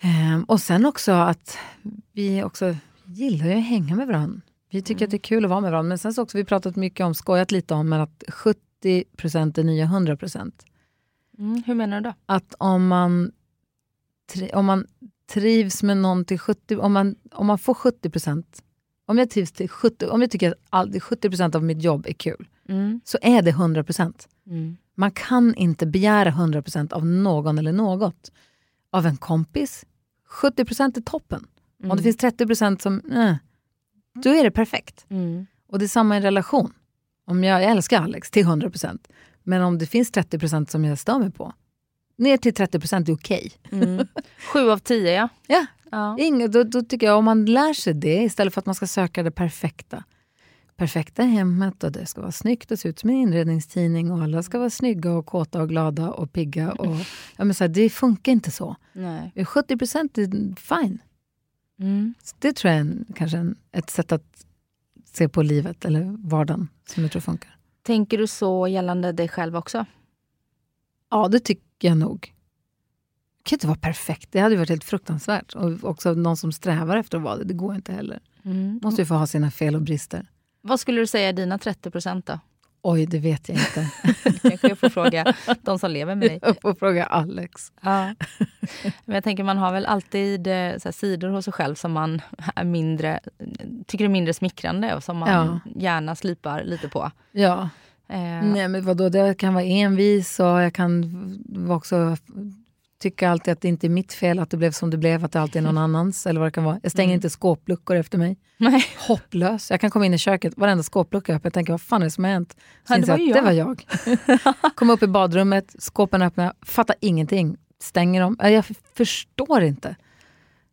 Eh, och sen också att vi också gillar ju att hänga med varandra. Vi tycker att det är kul att vara med varandra. Men sen så också, vi pratat mycket om, skojat lite om, men att 70% är nya 100 Mm, hur menar du då? Att om man, om man trivs med någon till 70, om man, om man får 70% om jag trivs till 70, om jag tycker att all, 70% av mitt jobb är kul, Mm. så är det 100 Mm. Man kan inte begära 100% av någon eller något. Av en kompis, 70% är toppen. Om det finns 30% som, eh, då är det perfekt. Mm. Och det är samma i en relation. Om jag, jag älskar Alex till 100% men om det finns 30% som jag stör mig på, ner till 30 är okej. Mm. Sju av tio, ja. Ja, ja. Inget, då, då tycker jag om man lär sig det istället för att man ska söka det perfekta. Perfekta hemmet och det ska vara snyggt och se ut som en inredningstidning och alla ska vara snygga och kåta och glada och pigga. Och, ja, men så här, det funkar inte så. Nej. 70% är fine. Mm. Det tror jag är en, kanske en, ett sätt att se på livet eller vardagen som jag tror funkar. Tänker du så gällande dig själv också? Ja, det tycker jag nog. Det kan inte vara perfekt. Det hade varit helt fruktansvärt. Och också någon som strävar efter att vara det, det går inte heller. Mm. Måste ju få ha sina fel och brister. Vad skulle du säga är dina 30 procent då? Oj, det vet jag inte. Kanske jag får fråga de som lever med dig. Jag får fråga Alex. Ja. Men jag tänker man har väl alltid eh, här, sidor hos sig själv som man är mindre, tycker är mindre smickrande och som man Ja. gärna slipar lite på. Ja. Eh, Nej, men vadå, det kan vara envis och jag kan också tycka alltid att det inte är mitt fel att det blev som det blev, att det alltid är någon annans. Eller vad det kan vara. Jag stänger inte skåpluckor efter mig. Nej. Hopplös. Jag kan komma in i köket, varenda skåplucka är öppen. Jag tänker, vad fan är det som har hänt? Så Ja, det var jag det var jag. Kom upp i badrummet, skåpen öppna, fattar ingenting. Stänger dem. Äh, Jag förstår inte.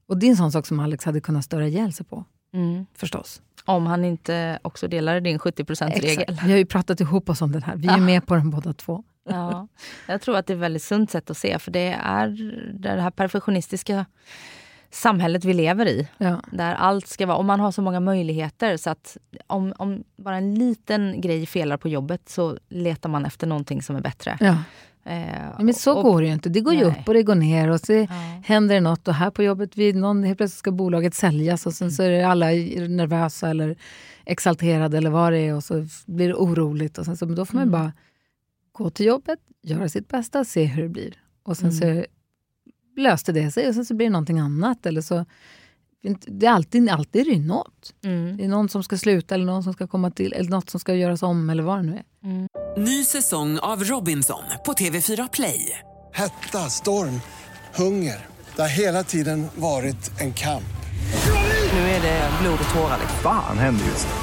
Och det är en sån sak som Alex hade kunnat störa ihjäl sig på. Mm. Förstås. Om han inte också delar din 70% regel Exakt. Vi har ju pratat ihop oss om den här. Vi är med på den båda två. Ja, jag tror att det är ett väldigt sunt sätt att se för det är det här perfektionistiska samhället vi lever i. Ja. Där allt ska vara, och man har så många möjligheter så att om, om bara en liten grej felar på jobbet så letar man efter någonting som är bättre. Ja. Eh, Men så och- går det ju inte. Det går ju Nej. upp och det går ner och så Ja. händer det något och här på jobbet, vid någon, helt plötsligt ska bolaget säljas och sen så är det alla nervösa eller exalterade eller vad det är och så blir det oroligt och sen så, men då får man bara gå till jobbet, göra sitt bästa, se hur det blir. Och sen så löste det sig och sen så blir det någonting annat eller så det är alltid, alltid är det något. Mm. Det är någon som ska sluta eller någon som ska komma till eller något som ska göras om eller vad det nu är. Ny säsong av Robinson på TV4 Play. Hetta, storm, hunger. Det har hela tiden varit en kamp. Nu är det blod och tårar. liksom. Fan händer just nu.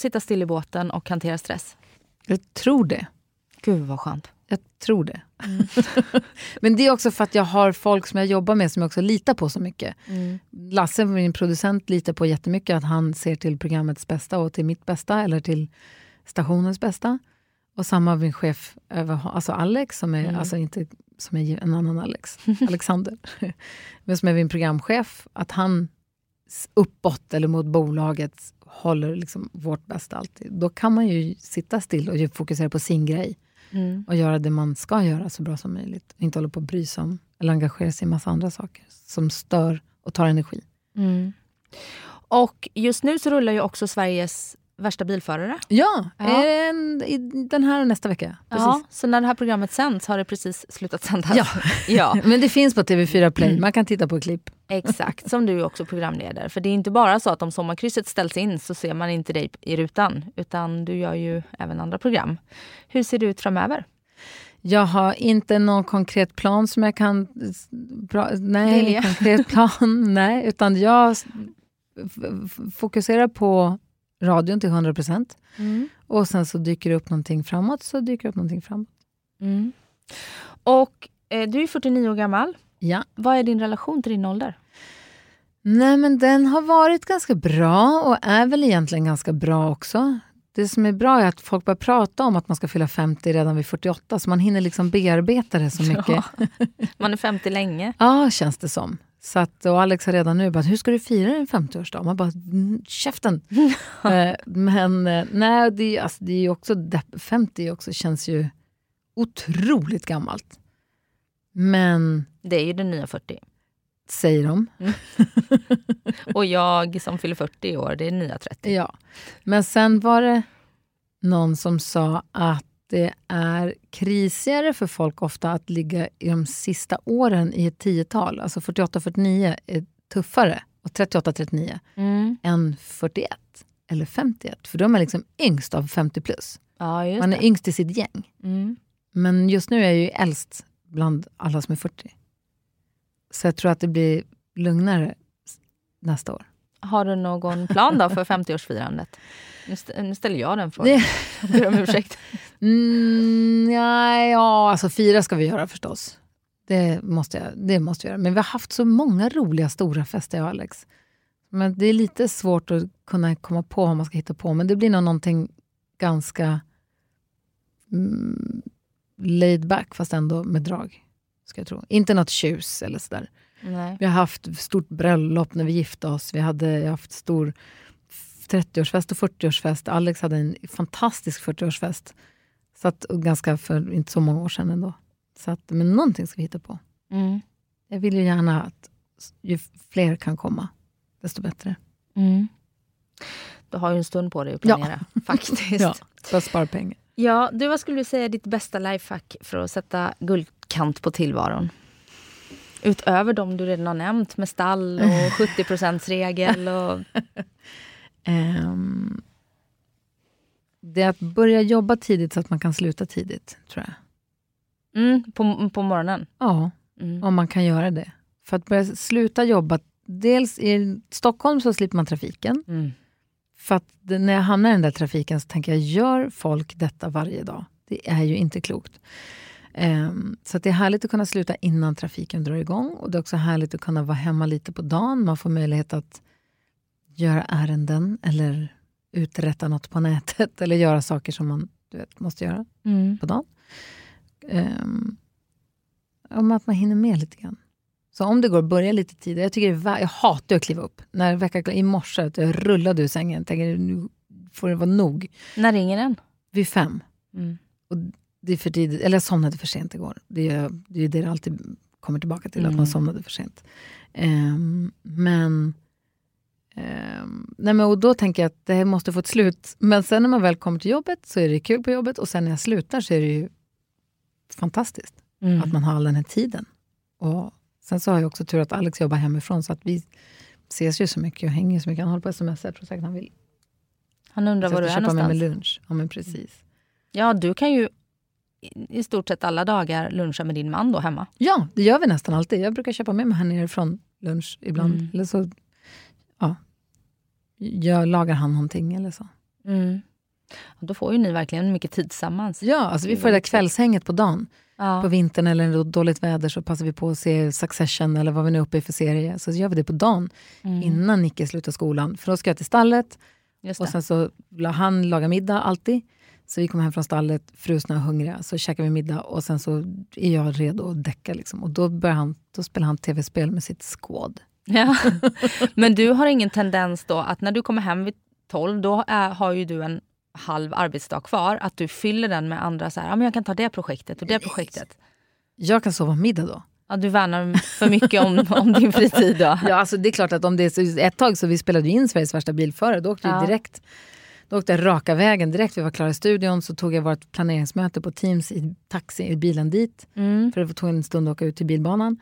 att sitta still i båten och hantera stress? Jag tror det. Gud vad skönt. Jag tror det. Men det är också för att jag har folk som jag jobbar med som jag också litar på så mycket. Lasse, min producent, litar på jättemycket att han ser till programmets bästa och till mitt bästa eller till stationens bästa. Och samma min chef, över, alltså Alex, som är, alltså inte som är en annan Alex, Alexander, men som är min programchef, att han uppåt eller mot bolaget håller liksom vårt bästa alltid. Då kan man ju sitta still och fokusera på sin grej och göra det man ska göra så bra som möjligt. Inte hålla på och bry sig om eller engagera sig i massa andra saker som stör och tar energi. Och just nu så rullar ju också Sveriges värsta bilförare. Ja, Ja. En, i den här och nästa vecka. Precis. Ja, så när det här programmet sänds har det precis slutat sändas. Ja. ja, Men det finns på TV4 Play, man kan titta på klipp. Exakt. Som du är också programledare. För det är inte bara så att om sommarkrysset ställs in så ser man inte dig i rutan. Utan du gör ju även andra program. Hur ser det ut framöver? Jag har inte någon konkret plan som jag kan... Bra, nej, Vilja. konkret plan, nej. Utan jag fokuserar på radion till 100 procent. Och sen så dyker det upp någonting framåt, så dyker det upp någonting framåt. Mm. Och eh, du är 49 år gammal. Ja. Vad är din relation till din ålder? Nej, men den har varit ganska bra och är väl egentligen ganska bra också. Det som är bra är att folk börjar prata om att man ska fylla 50 redan vid 48, så man hinner liksom bearbeta det så mycket. Man är 50 länge. Ja, känns det som. Så att, och Alex har redan nu bara, hur ska du fira din 50-årsdag? Man bara, "Mm, käften! Eh, Men eh, nej, det, är- alltså, det är också, depp- 50 också, känns ju otroligt gammalt. Men, Det är ju den nya 40. säger de. Och jag som fyller 40 i år, det är nya 30. Ja. Men sen var det någon som sa att det är krisigare för folk ofta att ligga i de sista åren i ett tiotal. Alltså 48-49 är tuffare och 38-39 Mm. än 41 eller 51. För då är man liksom yngst av 50 plus. Ja, Man är det. yngst i sitt gäng. Mm. Men just nu är jag ju äldst bland alla som är 40. Så jag tror att det blir lugnare nästa år. Har du någon plan då för 50-årsfirandet? Nu, st- nu ställer jag den frågan. Jag ber om ursäkt. Mm, ja, ja, alltså fira ska vi göra förstås. Det måste, jag, det måste vi göra. Men vi har haft så många roliga stora fester, jag och Alex. Men det är lite svårt att kunna komma på vad man ska hitta på. Men det blir nog någonting ganska mm, laid back, fast ändå med drag. Ska jag tro. Inte något tjus eller sådär. Nej. Vi har haft stort bröllop när vi gifte oss. Vi hade haft stor 30-årsfest och 40-årsfest. Alex hade en fantastisk 40-årsfest. Så att, ganska för inte så många år sedan ändå. Så att, men någonting ska vi hitta på. Mm. Jag vill ju gärna att ju fler kan komma, desto bättre. Mm. Du har ju en stund på dig att Ja. planera. Faktiskt. Ja, för att spara pengar. Ja, du, vad skulle du säga är ditt bästa lifehack för att sätta guldkant på tillvaron? Utöver de du redan har nämnt med stall och 70 regel och... Ehm, det är att börja jobba tidigt så att man kan sluta tidigt, tror jag. Mm, på, på morgonen. Ja, Mm. om man kan göra det. För att börja sluta jobba, dels i Stockholm så slipper man trafiken. Mm. För att när jag hamnar i den där trafiken så tänker jag, gör folk detta varje dag? Det är ju inte klokt. Ehm, så det är härligt att kunna sluta innan trafiken drar igång. Och det är också härligt att kunna vara hemma lite på dagen. Man får möjlighet att göra ärenden eller uträtta något på nätet. Eller göra saker som man du vet, måste göra Mm. på dagen. Um, om att man hinner med lite grann. Så om det går, börja lite tidigare. Jag, tycker det är, vä- jag hatar att kliva upp. När veckan, I morse att jag rullade ur sängen. Tänker, nu får det vara nog. När ringer den? Vid fem. Mm. Och det är för tidigt. Eller jag somnade för sent igår. Det är det, är det alltid kommer tillbaka till, att Mm. man somnade för sent. Ehm, men, ehm, nej men... Och då tänker jag att det här måste få ett slut. Men sen när man väl kommer till jobbet så är det kul på jobbet. Och sen när jag slutar så är det ju fantastiskt. Mm. Att man har all den här tiden. Och sen så har jag också tur att Alex jobbar hemifrån så att vi ses ju så mycket och hänger så mycket. Han håller på att smsa, jag tror säkert han vill Han undrar var du är köpa med mig någonstans. lunch. Ja men precis. Ja, du kan ju i i stort sett alla dagar luncha med din man då hemma. Ja, det gör vi nästan alltid. Jag brukar köpa med mig här nerifrån lunch ibland. Mm. Eller så ja, jag lagar han någonting eller så. Mm. Då får ju ni verkligen mycket tid tillsammans. Ja, alltså vi får det där kvällshänget på dagen. Ja. På vintern eller när det är dåligt väder så passar vi på att se Succession eller vad vi nu är uppe i för serie. Så gör vi det på dagen innan Nicke slutar skolan. För då ska jag till stallet och sen så la han laga middag alltid. Så vi kommer hem från stallet, frusna och hungriga. Så käkar vi middag och sen så är jag redo att däcka. Liksom. Och då, börjar han, då spelar han tv-spel med sitt squad. Ja. Men du har ingen tendens då att när du kommer hem vid 12, då är, har ju du en halv arbetsdag kvar, att du fyller den med andra så här, ja men jag kan ta det projektet och det projektet. Jag kan sova middag då. Ja, du värnar för mycket om, om din fritid då. Ja, alltså det är klart att om det är ett tag så vi spelade in Sveriges värsta bilförare, då åkte Ja. jag direkt då åkte jag raka vägen direkt, vi var klara i studion, så tog jag vårt planeringsmöte på Teams i taxi i bilen dit. Mm. För det tog en stund att åka ut till bilbanan.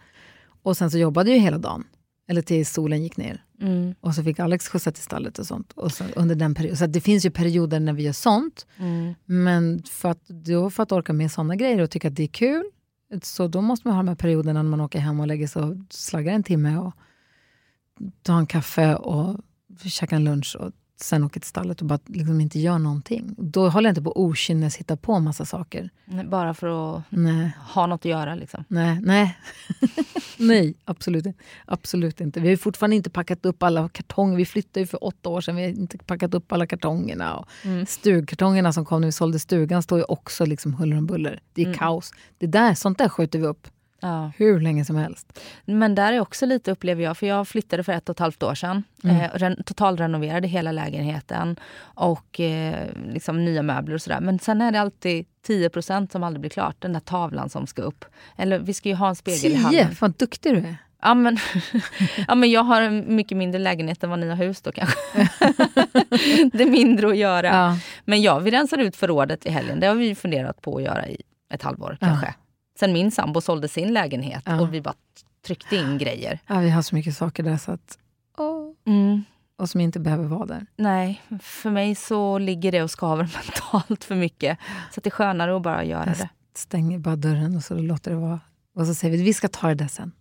Och sen så jobbade jag hela dagen. Eller tills solen gick ner. Mm. Och så fick Alex skjutsa till stallet och sånt. Och så, under den perioden. Så det finns ju perioder när vi gör sånt. Mm. Men för att, då för att orka med såna grejer och tycka att det är kul. Så då måste man ha de här perioderna när man åker hem och lägger sig och slaggar en timme. Och tar en kaffe och käkar en lunch. Och sen åker till stallet och bara liksom inte gör någonting. Då håller jag inte på att okynnes hitta på massa saker. Bara för att Nej. ha något att göra liksom. Nej, nej. nej, absolut, inte. absolut inte. Vi har fortfarande inte packat upp alla kartonger. Vi flyttade ju för åtta år sedan. Vi har inte packat upp alla kartongerna. Och Stugkartongerna som kom när vi sålde stugan står ju också liksom huller om buller. Det är kaos. Det där, sånt där skjuter vi upp Ja. hur länge som helst. Men där är också lite upplever jag, för jag flyttade för ett och ett halvt år sedan. Mm. Eh, ren, totalrenoverade hela lägenheten och eh, liksom nya möbler och sådär. Men sen är det alltid 10% som aldrig blir klart. Den där tavlan som ska upp. Eller vi ska ju ha en spegel i Tio! hallen. Fan duktig du är. Ja men, ja men jag har en mycket mindre lägenhet än vad ni har hus då kanske. det är mindre att göra. Ja. Men ja, vi rensar ut förrådet i helgen. Det har vi funderat på att göra i ett halvår kanske. Sen min sambo sålde sin lägenhet Ja. och vi bara tryckte in grejer. Ja, vi har så mycket saker där så att, åh, Mm. och som inte behöver vara där. Nej, för mig så ligger det och skaver mentalt för mycket. Så att det är skönare att bara göra det. stänger bara dörren och så låter det vara. Och så säger vi vi ska ta det där sen.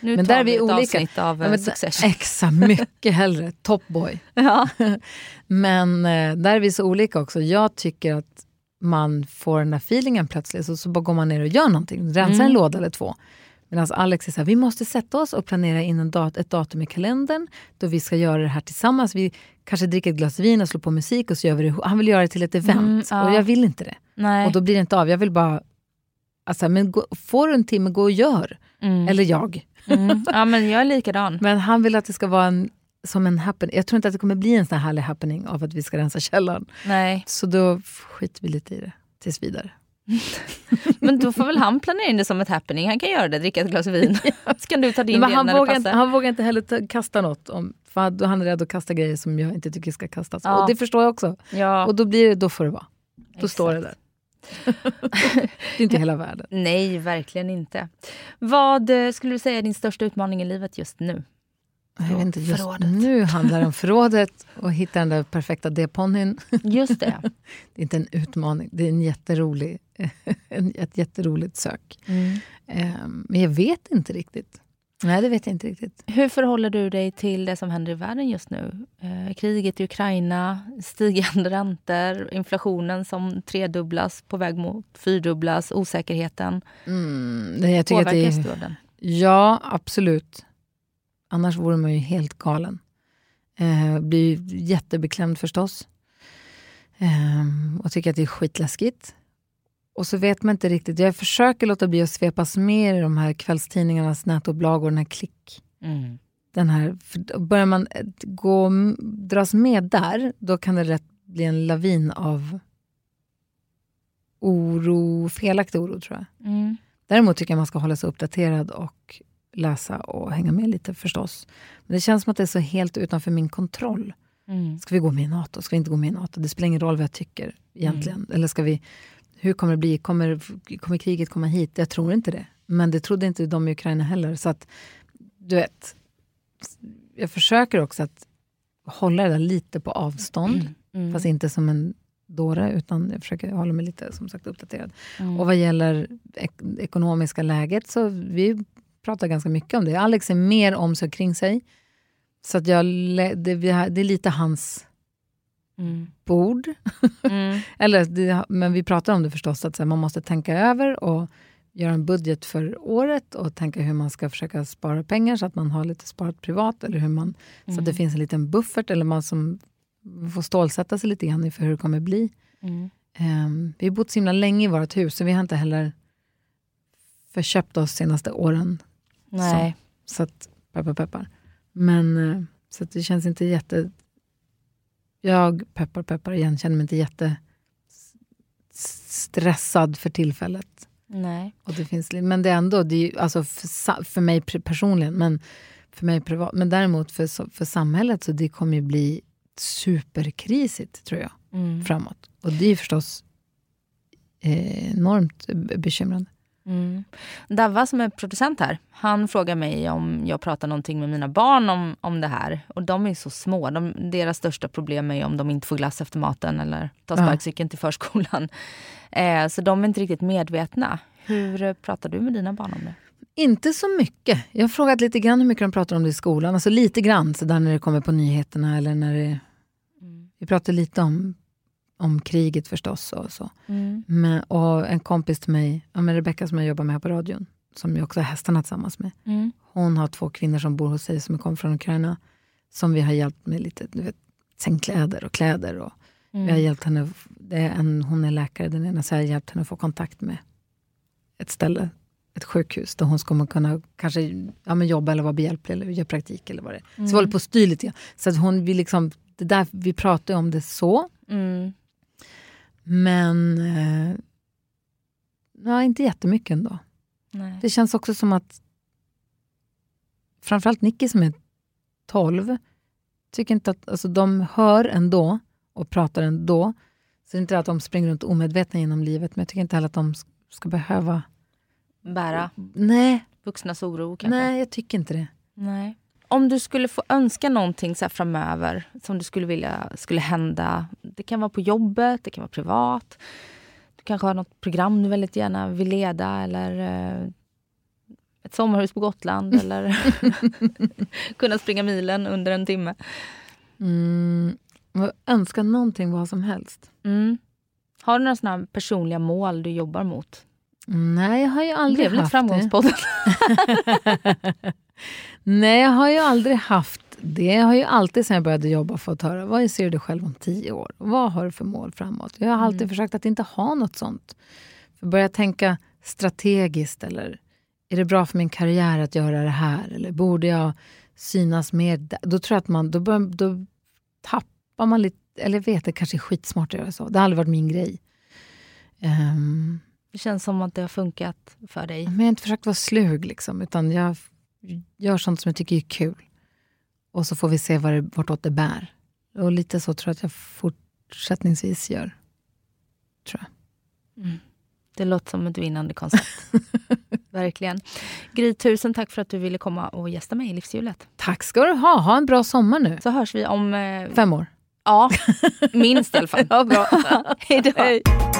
Nu Men tar där är vi ett olika. avsnitt av Ja, eh, Succession. Extra mycket hellre. Topboy. Ja. Men eh, där är vi så olika också. Jag tycker att man får den där feelingen plötsligt så, så bara går man ner och gör någonting. Rensar Mm. en låda eller två. Medan Alex är så här, vi måste sätta oss och planera in en dat- ett datum i kalendern då vi ska göra det här tillsammans. Vi kanske dricker ett glas vin och slår på musik och så gör vi det. Han vill göra det till ett event Mm, ja. och jag vill inte det. Nej. Och då blir det inte av. Jag vill bara, alltså, men gå, får du en timme, gå och gör. Mm. Eller jag. Mm. Ja, men jag är likadan. Men han vill att det ska vara en, som en happening. Jag tror inte att det kommer bli en sån här härlig happening av att vi ska rensa källaren. Nej. Så då skiter vi lite i det tills vidare. Men då får väl han planera in det som ett happening. Han kan göra det, dricka ett glas vin. Så kan du ta din Men del han, när det vågar passar. inte, han vågar inte heller ta, kasta något. Om, för han- han är rädd att kasta grejer som jag inte tycker ska kastas. Ja. Och det förstår jag också. Ja, Och då blir det, då får det vara. Då exakt. står det där. det är inte hela världen. Nej, verkligen inte. Vad eh, skulle du säga är din största utmaning i livet just nu? Jag vet inte, just Förrådet. nu handlar det om förrådet och hitta den där perfekta D-ponnyn. Just det. Det är inte en utmaning, det är en jätterolig, ett jätteroligt sök. Mm. Ehm, men jag vet inte riktigt. Nej, det vet jag inte riktigt. Hur förhåller du dig till det som händer i världen just nu? Eh, kriget i Ukraina, stigande räntor, inflationen som tredubblas, på väg mot fyrdubblas, osäkerheten. Mm, jag tycker att det Påverkas du av den? Ja, absolut. Annars vore man ju helt galen. Eh, blir jättebeklämd förstås. Eh, och tycker att det är skitläskigt. Och så vet man inte riktigt. Jag försöker låta bli att svepas mer i de här kvällstidningarnas nätupplagor, den här klick. Mm. Den här, börjar man eh, gå, dras med där, då kan det rätt bli en lavin av oro, felaktig oro tror jag. Mm. Däremot tycker jag man ska hålla sig uppdaterad och läsa och hänga med lite förstås. Men det känns som att det är så helt utanför min kontroll. Mm. Ska vi gå med i NATO? Ska vi inte gå med i NATO? Det spelar ingen roll vad jag tycker egentligen. Mm. Eller ska vi, hur kommer det bli? Kommer, kommer kriget komma hit? Jag tror inte det. Men det trodde inte de i Ukraina heller. Så att, du vet, jag försöker också att hålla det där lite på avstånd. Mm. Fast inte som en dåre, utan jag försöker hålla mig lite som sagt uppdaterad. Mm. Och vad gäller ek ekonomiska läget så vi pratar ganska mycket om det. Alex är mer om sig och kring sig. Så att jag, det, det är lite hans bord. Eller, det, men vi pratar om det förstås, att så här, man måste tänka över och göra en budget för året och tänka hur man ska försöka spara pengar så att man har lite sparat privat eller hur man, så att det finns en liten buffert eller man som får stålsätta sig lite grann inför hur det kommer bli. Ehm, vi har bott så himla länge i vårt hus så vi har inte heller förköpt oss senaste åren. Nej. Så, så att, peppar peppar. Men eh, så det känns inte jätte... Jag, peppar peppar igen, känner mig inte jätte stressad för tillfället. Nej. Och det finns, men det är ändå, det är alltså för, för mig personligen, men för mig privat. Men däremot för, för samhället så det kommer ju bli superkrisigt tror jag framåt. Och det är förstås eh, enormt be- bekymrande. Mm. Davva som är producent här, han frågar mig om jag pratar någonting med mina barn om, om det här. Och de är så små. De, deras största problem är om de inte får glass efter maten eller tar sparkcykeln till förskolan. Eh, så de är inte riktigt medvetna. Hur eh, pratar du med dina barn om det? Inte så mycket. Jag har frågat lite grann hur mycket de pratar om det i skolan. Alltså lite grann, så där när det kommer på nyheterna eller när det... Vi pratar lite om, om kriget förstås och så. Men, och en kompis till mig, ja, men Rebecka som jag jobbar med här på radion, som jag också har hästarna tillsammans med. Hon har två kvinnor som bor hos sig som kommer från Ukraina. Som vi har hjälpt med lite du vet, sängkläder och kläder. Och Vi har hjälpt henne, det är en, hon är läkare den ena, så jag har hjälpt henne att få kontakt med ett ställe, ett sjukhus där hon ska kunna kanske ja, men jobba eller vara behjälplig eller göra praktik eller vad det. Så vi håller på att styr lite. Så att hon, vi, liksom, det där, vi pratar om det så, Mm. Men eh, ja, inte jättemycket ändå. Nej. Det känns också som att framförallt Nicky som är 12, tycker inte att, alltså de hör ändå och pratar ändå. Så det är inte att de springer runt omedvetna genom livet, men jag tycker inte heller att de sk- ska behöva... Bära Nej, vuxnas oro kanske? nej jag tycker inte det. Nej. Om du skulle få önska någonting så framöver som du skulle vilja skulle hända. Det kan vara på jobbet, det kan vara privat. Du kanske har något program du väldigt gärna vill leda eller eh, ett sommarhus på Gotland eller kunna springa milen under en timme. Mm, jag önskar någonting vad som helst. Mm. Har du några såna personliga mål du jobbar mot? Nej, jag har ju Det aldrig blev lite haft det. framgångspodden. Nej, jag har ju aldrig haft det. Jag har ju alltid sedan jag började jobba fått höra vad ser du själv om tio år? Vad har du för mål framåt? Jag har alltid försökt att inte ha något sånt. För börja tänka strategiskt eller är det bra för min karriär att göra det här? Eller borde jag synas mer? Då tror jag att man, då, bör, då tappar man lite, eller vet, det kanske är skitsmart att göra så. Det har aldrig varit min grej. Ehm, Det känns som att det har funkat för dig. men jag har inte försökt vara slug, liksom, utan jag gör sånt som jag tycker är kul. Och så får vi se var det, vartåt det bär. Och lite så tror jag att jag fortsättningsvis gör. Tror jag. Det låter som ett vinnande koncept. Verkligen. Gry, tusen tack för att du ville komma och gästa mig i Livshjulet. Tack ska du ha. Ha en bra sommar nu. Så hörs vi om... Eh, Fem år. ja, minst i alla fall. Ja, bra. Hej då.